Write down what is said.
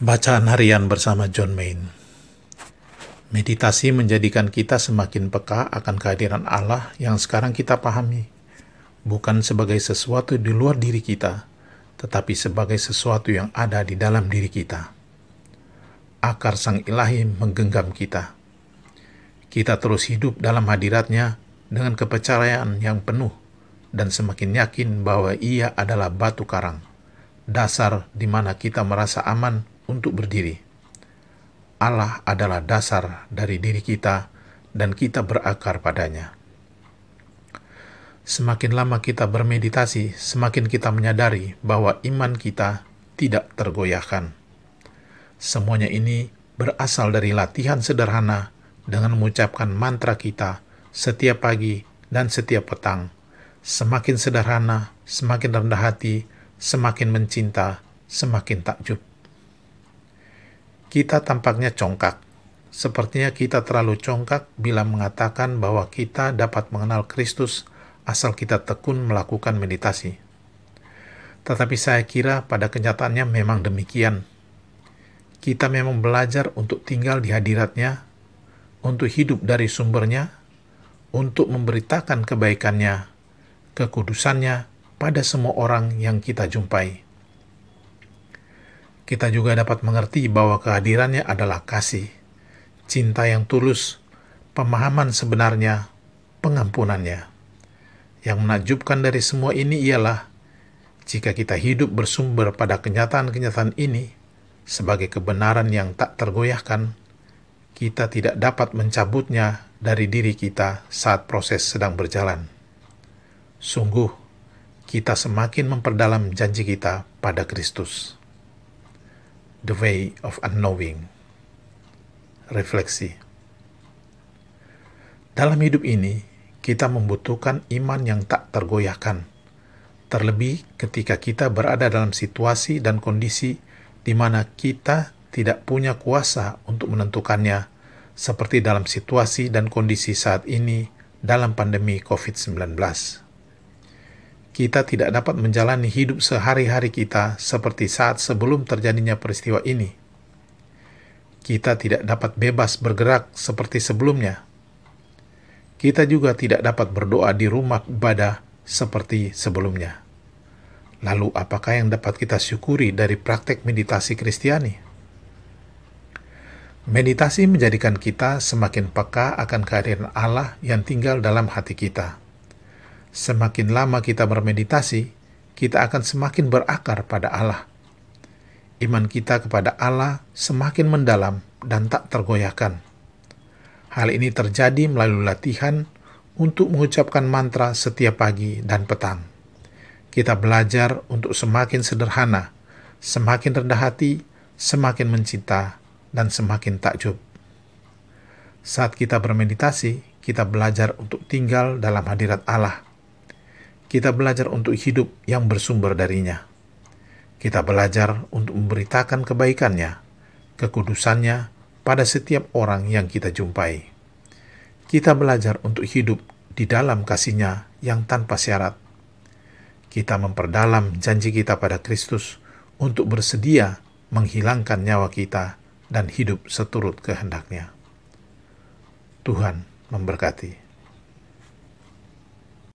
Bacaan harian bersama John Main. Meditasi menjadikan kita semakin peka akan kehadiran Allah yang sekarang kita pahami, bukan sebagai sesuatu di luar diri kita, tetapi sebagai sesuatu yang ada di dalam diri kita. Akar Sang Ilahi menggenggam kita. Kita terus hidup dalam hadiratnya dengan kepercayaan yang penuh dan semakin yakin bahwa Ia adalah batu karang, dasar di mana kita merasa aman untuk berdiri. Allah adalah dasar dari diri kita, dan kita berakar padanya. Semakin lama kita bermeditasi, semakin kita menyadari bahwa iman kita tidak tergoyahkan. Semuanya ini berasal dari latihan sederhana dengan mengucapkan mantra kita setiap pagi dan setiap petang. Semakin sederhana, semakin rendah hati, semakin mencinta, semakin takjub. Kita tampaknya congkak. Sepertinya kita terlalu congkak bila mengatakan bahwa kita dapat mengenal Kristus asal kita tekun melakukan meditasi. Tetapi saya kira pada kenyataannya memang demikian. Kita memang belajar untuk tinggal di hadiratnya, untuk hidup dari sumbernya, untuk memberitakan kebaikannya, kekudusannya pada semua orang yang kita jumpai kita juga dapat mengerti bahwa kehadirannya adalah kasih, cinta yang tulus, pemahaman sebenarnya, pengampunannya. Yang menakjubkan dari semua ini ialah jika kita hidup bersumber pada kenyataan-kenyataan ini sebagai kebenaran yang tak tergoyahkan, kita tidak dapat mencabutnya dari diri kita saat proses sedang berjalan. Sungguh, kita semakin memperdalam janji kita pada Kristus. The Way of Unknowing. Refleksi. Dalam hidup ini, kita membutuhkan iman yang tak tergoyahkan. Terlebih ketika kita berada dalam situasi dan kondisi di mana kita tidak punya kuasa untuk menentukannya, seperti dalam situasi dan kondisi saat ini dalam pandemi COVID-19 kita tidak dapat menjalani hidup sehari-hari kita seperti saat sebelum terjadinya peristiwa ini. Kita tidak dapat bebas bergerak seperti sebelumnya. Kita juga tidak dapat berdoa di rumah ibadah seperti sebelumnya. Lalu, apakah yang dapat kita syukuri dari praktek meditasi Kristiani? Meditasi menjadikan kita semakin peka akan kehadiran Allah yang tinggal dalam hati kita Semakin lama kita bermeditasi, kita akan semakin berakar pada Allah. Iman kita kepada Allah semakin mendalam dan tak tergoyahkan. Hal ini terjadi melalui latihan untuk mengucapkan mantra setiap pagi dan petang. Kita belajar untuk semakin sederhana, semakin rendah hati, semakin mencinta, dan semakin takjub. Saat kita bermeditasi, kita belajar untuk tinggal dalam hadirat Allah kita belajar untuk hidup yang bersumber darinya. Kita belajar untuk memberitakan kebaikannya, kekudusannya pada setiap orang yang kita jumpai. Kita belajar untuk hidup di dalam kasihnya yang tanpa syarat. Kita memperdalam janji kita pada Kristus untuk bersedia menghilangkan nyawa kita dan hidup seturut kehendaknya. Tuhan memberkati.